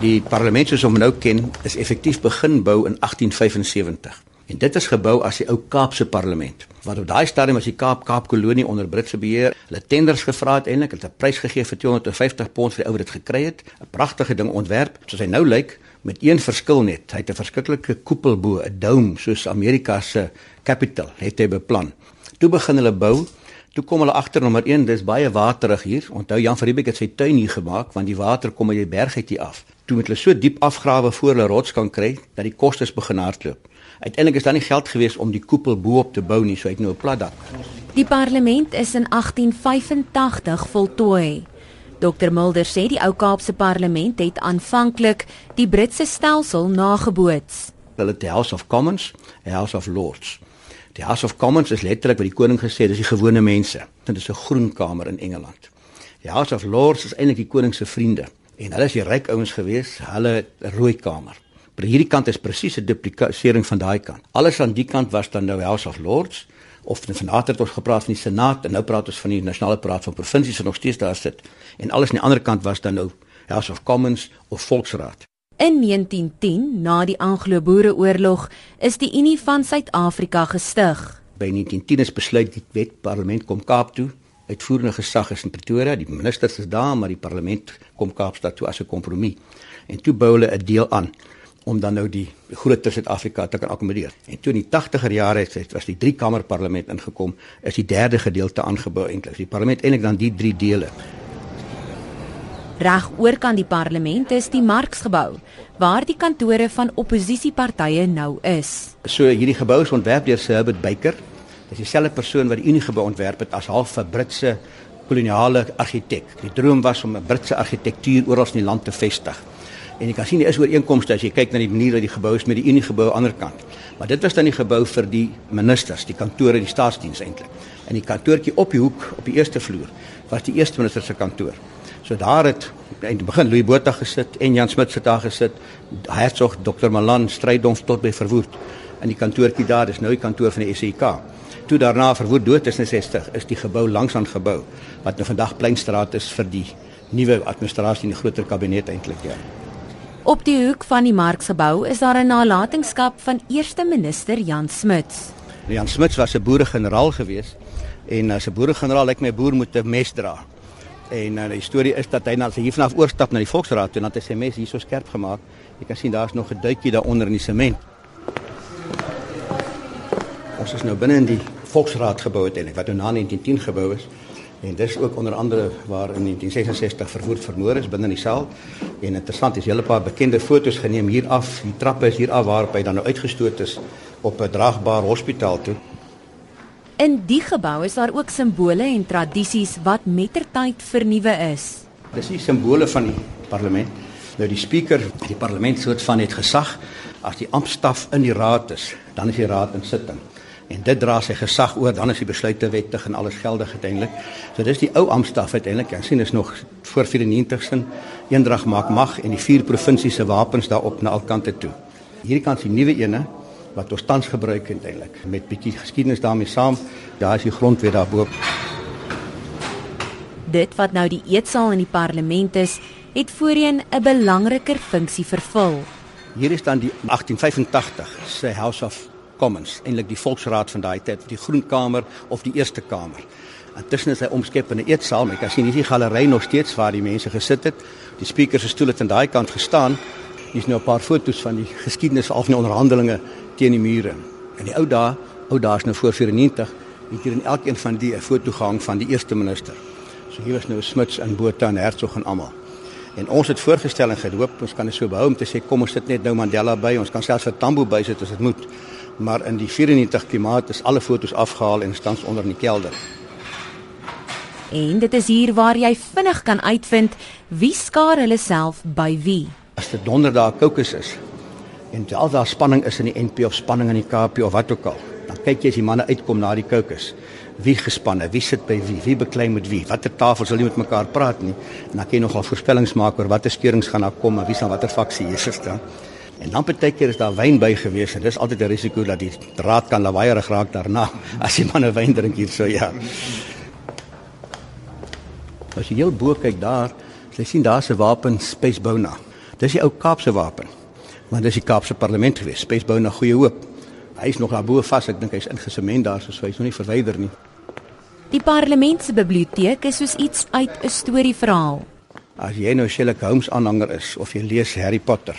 Die parlement soos ons nou ken, is effektief begin bou in 1875. En dit is gebou as die ou Kaapse parlement. Wat op daai stadium as die Kaap Kaapkolonie onder Britse beheer, hulle tenders gevra het eintlik, het 'n prys gegee vir 250 pond vir die ou wat dit gekry het. 'n Pragtige ding ontwerp, soos hy nou lyk, met een verskil net. Hy het 'n verskriklike koepel bo, 'n dome soos Amerika se Capitol het hy beplan. Toe begin hulle bou. Toe kom hulle agter nommer 1, dis baie waterig hier. Onthou Jan van Riebeeck het sy tuin hier gemaak want die water kom uit die berg uit hier af. Toe moet hulle so diep afgrawe voor hulle rots kan kry dat die kostes begin hardloop. Uiteindelik is daar nie geld gewees om die koepel bo-op te bou nie, so hy het nou 'n plat dak. Die parlement is in 1885 voltooi. Dr Mulder sê die ou Kaapse parlement het aanvanklik die Britse stelsel nageboots. Hulle het House of Commons, die House of Lords. Die House of Commons is letterlik wat die koning gesê het, dis die gewone mense. Dit is 'n groen kamer in Engeland. Die House of Lords is eintlik die koning se vriende en hulle is die ryk ouens gewees, hulle rooi kamer. Maar hierdie kant is presies 'n duplikasering van daai kant. Alles aan die kant was dan nou House of Lords of van nader het ons gepraat van die Senaat en nou praat ons van die nasionale raad van provinsies wat nog steeds daar sit. En alles aan die ander kant was dan nou House of Commons of Volksraad. In 1910, na die Anglo-Boereoorlog, is die Unie van Suid-Afrika gestig. By 1910 is besluit die wet parlement kom Kaap toe. Uitvoerende gesag is in Pretoria, die ministers is daar, maar die parlement kom Kaapstad toe as 'n kompromie. En toe bou hulle 'n deel aan om dan nou die groter Suid-Afrika te kan akkommodeer. En toe in die 80er jare het was die drie kamer parlement ingekom, is die derde gedeelte aangebou eintlik. Die parlement eintlik dan die drie dele. Reg oor kan die parlement is die Marksgebou waar die kantore van oppositiepartye nou is. So hierdie gebou is ontwerp deur Sir Herbert Baker. Dis dieselfde persoon wat die Unie gebou ontwerp het as half 'n Britse koloniale argitek. Die droom was om 'n Britse argitektuur oral in die land te vestig. En jy kan sien daar is ooreenkomste as jy kyk na die manier wat die gebou is met die Unie gebou aan die ander kant. Maar dit was dan die gebou vir die ministers, die kantore, die staatsdiens eintlik. En die kantoortjie op die hoek op die eerste vloer was die eerste minister se kantoor. So daar het in die begin Louis Botha gesit en Jan Smit se daar gesit. Hertog Dr Malan Strydom tot by verwoed. En die kantoortjie daar is nou die kantoor van die SAK. Toe daarna verwoed dood is in 60 is die gebou langs aan gebou wat nou vandag Pleinstraat is vir die nuwe administrasie en die groter kabinet eintlik ja. Op die hoek van die Marksgebou is daar 'n nalatenskap van eerste minister Jan Smuts. Jan Smuts was 'n boere-generaal gewees en as 'n boere-generaal lyk my boer moet 'n mes dra. En uh, die storie is dat hy na sy hiervanaf oorstap na die Volksraad toe en dat hy sy mes hier so skerp gemaak. Jy kan sien daar's nog 'n duitjie daaronder in die sement. Ons is nou binne in die Volksraad gebou eintlik wat nou na 1910 gebou is. En dis ook onder andere waar in 1966 verwoed vermoor is binne in die saal. En interessant is hele paar bekende fotos geneem hier af. Die trappe is hier af waarop hy dan nou uitgestoot is op 'n draagbare hospitaal toe. In die gebou is daar ook simbole en tradisies wat mettertyd vernuwe is. Dis die simbole van die parlement. Nou die spreker, die parlement soort van het gesag as die amptstaf in die raad is, dan is die raad in sitting en dit dra sy gesag oor dan is die besluite wettig en alles geldig uiteindelik. So dis die ou amptstaf uiteindelik. Ek sien is nog voor 94 sin eendrag maak mag en die vier provinsiese wapens daarop na alkante toe. Hierdie kant is die nuwe ene wat ons tans gebruik uiteindelik met bietjie geskiedenis daarmee saam. Daar is die grondwet daarbo. Dit wat nou die eetsaal in die parlement is, het voorheen 'n belangriker funksie vervul. Hier is dan die 1885 se House of Commons, eintlik die Volksraad van daai tyd, die Groenkamer of die Eerste Kamer. Intussen is hy omskep in 'n eetsaal, maar jy kan sien hier is die galery nog steeds waar die mense gesit het. Die spreker se stoel het aan daai kant gestaan. Hier's nou 'n paar foto's van die geskiedenis al van die onderhandelinge teen die mure. In die ou dae, ou dae is nou voor 94, het hier in elkeen van die 'n foto gehang van die eerste minister. So hier was nou Smuts en Botha en Hertzog en almal. En ons het voorgestel en gehoop ons kan dit so behou om te sê kom ons sit net nou Mandela by, ons kan selfs vir Tambo bysit as dit moet maar in die 94 klimaat is alle fotos afgehaal en staan onder in die kelder. En dit is hier waar jy vinnig kan uitvind wie skaar hulle self by wie. As dit donderdag kokes is en al daar spanning is in die NP of spanning in die KP of wat ook al, dan kyk jy as die manne uitkom na die kokes. Wie gespanne, wie sit by wie, wie beklei met wie, watter tafels sal nie met mekaar praat nie. En dan kan jy nogal voorspellings maak oor watter skeurings gaan daar kom en wie sal watter faksie hier sit dan. En dan baie keer is daar wyn by gewees en dis altyd 'n risiko dat die draad kan lawaaierig raak daarna as jy man 'n wyn drink hier so ja. As jy heel bo kyk daar, jy sien daar's 'n wapen Spacebona. Dis die ou Kaapse wapen. Maar dis die Kaapse parlement gewees. Spesbou na goeie hoop. Hy is nog daar bo vas. Ek dink hy's ingesement daar so hy's nog nie verwyder nie. Die parlement se biblioteek is soos iets uit 'n storieverhaal. As jy nou Sherlock Holmes aanhanger is of jy lees Harry Potter,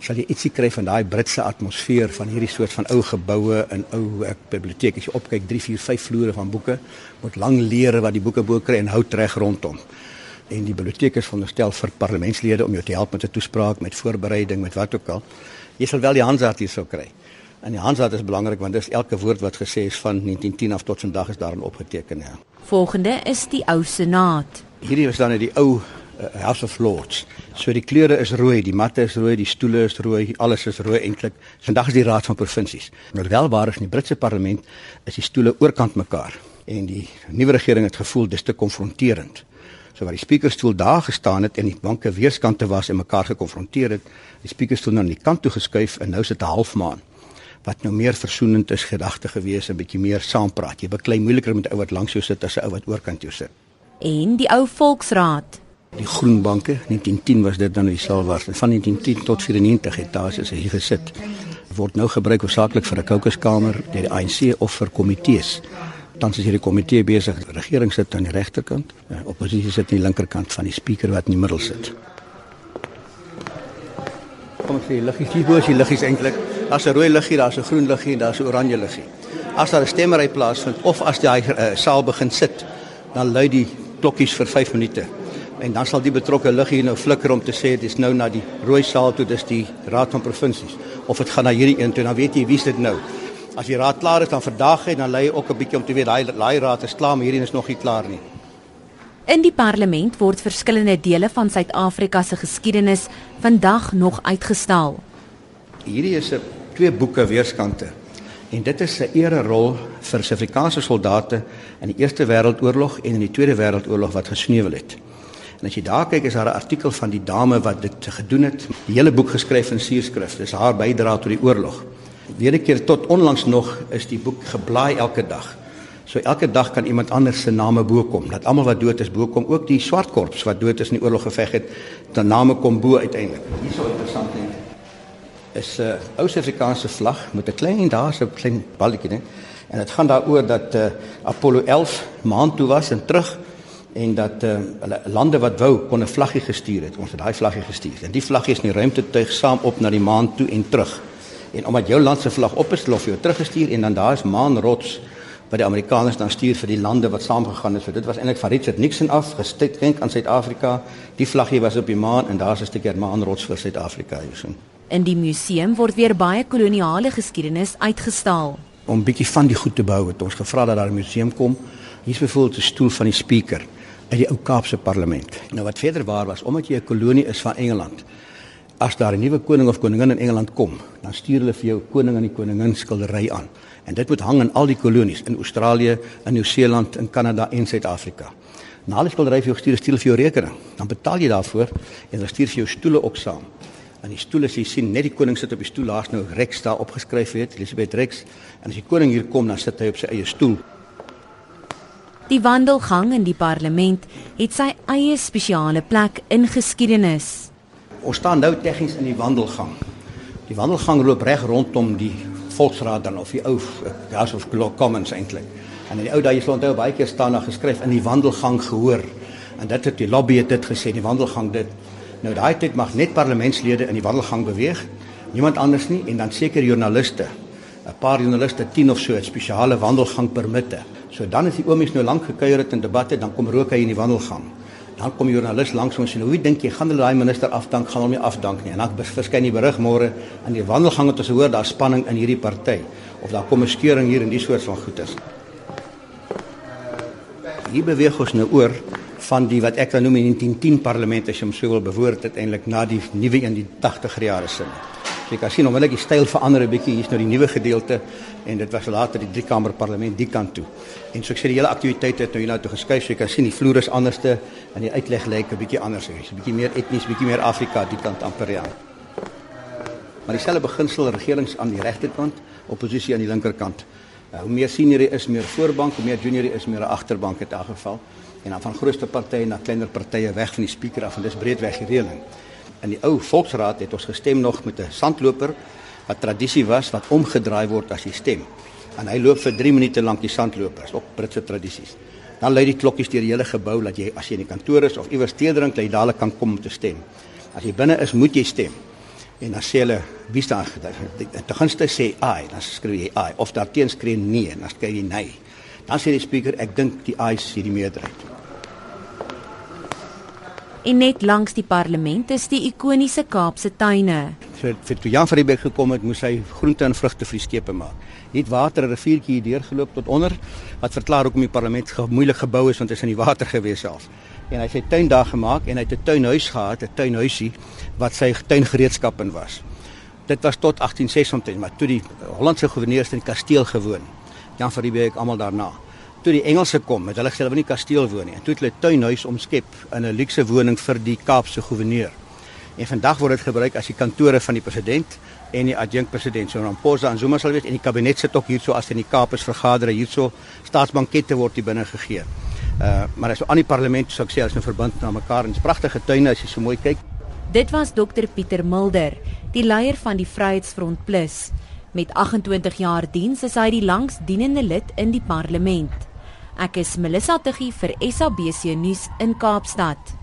sal jy ietsie kry van daai Britse atmosfeer van hierdie soort van ou geboue en ou biblioteke. As jy opkyk 3, 4, 5 vloere van boeke met lang leere wat die boeke bo kry en hout reg rondom. En die biblioteek is veronderstel vir parlementslede om jou te help met 'n toespraak, met voorbereiding, met wat ook al. Jy sal wel die Hansard hier sou kry. En die Hansard is belangrik want dis elke woord wat gesê is van 1910 af tot vandag is daarin opgeteken, ja. Volgende is die ou senaat. Hierdie was dan net die ou uh, House of Lords. So die kleure is rooi, die matte is rooi, die stoele is rooi, alles is rooi eintlik. Vandag is die Raad van Provinsies. Maar wel waar is in die Britse parlement is die stoele oorkant mekaar en die nuwe regering het gevoel dis te konfronterend. So waar die spreekstoel daar gestaan het en die banke weerskante was en mekaar gekonfronteer het, die spreekstoel nou aan die kant toe geskuif en nou sit 'n halfmaan wat nou meer versoenend is gedagte gewees, 'n bietjie meer saampraat. Jy beklei moeiliker met ou wat langs jou sit as 'n ou wat oorkant jou sit. En die ou volksraad Die Groenbanke, 1910 was dit dan die saal was. Van 1910 tot 94 het daar is hier gesit. Word nou gebruik hoofsaaklik vir 'n kokeskamer deur die ANC of vir komitees. Tans is hierdie komitee besig. Die regering sit aan die regterkant, die oppositie sit aan die linkerkant van die spreker wat in die middel sit. Kom ek sê liggies hier bo is die liggies eintlik. Daar's 'n rooi liggie, daar's 'n groen liggie en daar's 'n oranje liggie. As daar 'n stemmery plaasvind of as die uh, saal begin sit, dan lui die klokkies vir 5 minute en dan sal die betrokke lig hier nou flikker om te sê dis nou na die rooi saal toe dis die raad van provinsies of dit gaan na hierdie een toe dan weet jy wie's dit nou as die raad klaar is dan vandag hy dan lê ook 'n bietjie om te weet daai daai raad is klaar maar hierdie is nog nie klaar nie In die parlement word verskillende dele van Suid-Afrika se geskiedenis vandag nog uitgestal Hierdie is 'n twee boeke weerskante en dit is 'n ere rol vir Suid-Afrikaanse soldate in die Eerste Wêreldoorlog en in die Tweede Wêreldoorlog wat gesneuwel het. En as jy daar kyk is daar 'n artikel van die dame wat dit gedoen het. Die hele boek geskryf in suurskrif. Dis haar bydrae tot die oorlog. Weer 'n keer tot onlangs nog is die boek geblaai elke dag. So elke dag kan iemand anders se name bo kom. Dat almal wat dood is bo kom, ook die swart korps wat dood is in die oorlog geveg het, dan name kom bo uiteindelik. Hierso interessant ding. Is 'n uh, ou Suid-Afrikaanse vlag met 'n klein daarso 'n klein balletjie, né? En dit gaan daaroor dat uh, Apollo 11 maan toe was en terug en dat uh, hulle lande wat wou kon 'n vlaggie gestuur het. Ons het daai vlaggie gestuur. En die vlaggie is in die ruimte tuig saam op na die maan toe en terug. En omdat jou land se vlag op is, lof jy teruggestuur en dan daar is maanrots wat die Amerikaners dan stuur vir die lande wat saamgegaan het. So dit was eintlik van Richard Nixon af geskenk aan Suid-Afrika. Die vlaggie was op die maan en daar's 'n stukkie maanrots vir Suid-Afrika hierso. In die museum word weer baie koloniale geskiedenis uitgestal. Om bietjie van die goed te bou het ons gevra dat daar 'n museum kom. Hier's byvoorbeeld 'n stoel van die speaker uit die ou Kaapse parlement. Nou wat verder waar was, omdat jy 'n kolonie is van Engeland. As daar 'n nuwe koning of koningin in Engeland kom, dan stuur hulle vir jou koning en die koningin skildery aan. En dit moet hang in al die kolonies in Australië, in Nieu-Seeland, in Kanada en Suid-Afrika. Na die skildery vir jou stuur, stuur vir jou rekening. Dan betaal jy daarvoor en dan stuur vir jou stoele ook saam. En die stoele as jy sien, net die koning sit op die stoel, daar's nou Rex daar opgeskryf het, Elizabeth Rex. En as die koning hier kom, dan sit hy op sy eie stoel. Die wandelgang in die parlement het sy eie spesiale plek in geskiedenis. Ons staan nou tegnies in die wandelgang. Die wandelgang loop reg rondom die Volksraad dan of die ou House of Commons eintlik. En in die ou dae jy onthou baie keer staan daar geskryf in die wandelgang gehoor. En dit het die lobby het dit gesê, die wandelgang dit. Nou daai tyd mag net parlementslede in die wandelgang beweeg, niemand anders nie en dan seker joernaliste. 'n Paar joernaliste 10 of so het spesiale wandelgang permitte. So dan as die oomies nou lank gekuier het in debatte, dan kom rook hy in die wandelgang. Dan kom joernalis langs ons en hoe dink jy gaan hulle daai minister afdank, gaan hom nie afdank nie. En dan verskyn die berig môre in die wandelgang het ons hoor daar spanning in hierdie party of daar kom 'n skeuring hier in die soort van goeters. Hier beweeg ons nou oor van die wat ek dan noem in 1910 parlement as jy hom sou wil bewoord het eintlik na die nuwe in die 80 jare sin. Kan sien onmiddellik die styl verander 'n bietjie. Hier's nou die nuwe gedeelte en dit was later die drie kamer parlement die kant toe. En so ek sê die hele aktiwiteit het nou hier nou toe geskuif. So jy kan sien die vloer is anderste en die uitleg lyk 'n bietjie anders. Hy's 'n bietjie meer etnies, bietjie meer Afrika die kant amper ja. Maar dieselfde beginsel regerings aan die regterkant, oppositie aan die linkerkant. Nou, hoe meer senior jy is, meer voorbank, hoe meer junior jy is, meer 'n agterbank in daardie geval. En dan van grootste partye na kleiner partye weg van die spreker af en dis breedweg die reëling. In die ou volksraad het ons gestem nog met 'n sandloper wat tradisie was wat omgedraai word as jy stem. En hy loop vir 3 minute lank die sandlopers op Britse tradisies. Dan lui die klokkies deur die hele gebou dat jy as jy in die kantoor is of iewers tee drink, jy dadelik kan kom om te stem. As jy binne is, moet jy stem. En dan sê hulle wie staan gedag. Te gunste sê ai, dan skryf jy ai of daarteen skree nee, dan skryf jy nee. Dan sê die spreker ek dink die ai is die meerderheid. En net langs die parlement is die ikoniese Kaapse tuine. So vir toe Jan van die Beek gekom het, moes hy groente en vrugte vir die skepe maak. Net water 'n riviertjie hier deurgeloop tot onder wat verklaar hoekom die parlement moeilik gebou is want dit is in die water gewees self. En hy het sy tuin daar gemaak en hy het 'n tuinhuis gehad, 'n tuinhuisie wat sy tuingereedskap in was. Dit was tot 1860, maar toe die Hollandse goewerneurs in die kasteel gewoon. Jan van die Beek almal daarna toe die Engelse kom, het hulle gesê hulle wil nie kasteel woon nie. En toe het hulle tuinhuis omskep in 'n luukse woning vir die Kaapse goewerneur. En vandag word dit gebruik as die kantore van die president en die adjunkpresident. So Ramaphosa en Zuma sal weet en die kabinet sit ook hierso as in die Kaap is vergader hierso staatsbankette word hier binne gegee. Uh maar as so aan die parlement sou ek sê as 'n verband na mekaar en 'n pragtige tuine as jy so mooi kyk. Dit was Dr Pieter Mulder, die leier van die Vryheidsfront Plus. Met 28 jaar diens is hy die langsdienende lid in die parlement. Ek is Melissa Tuggie vir SABC nuus in Kaapstad.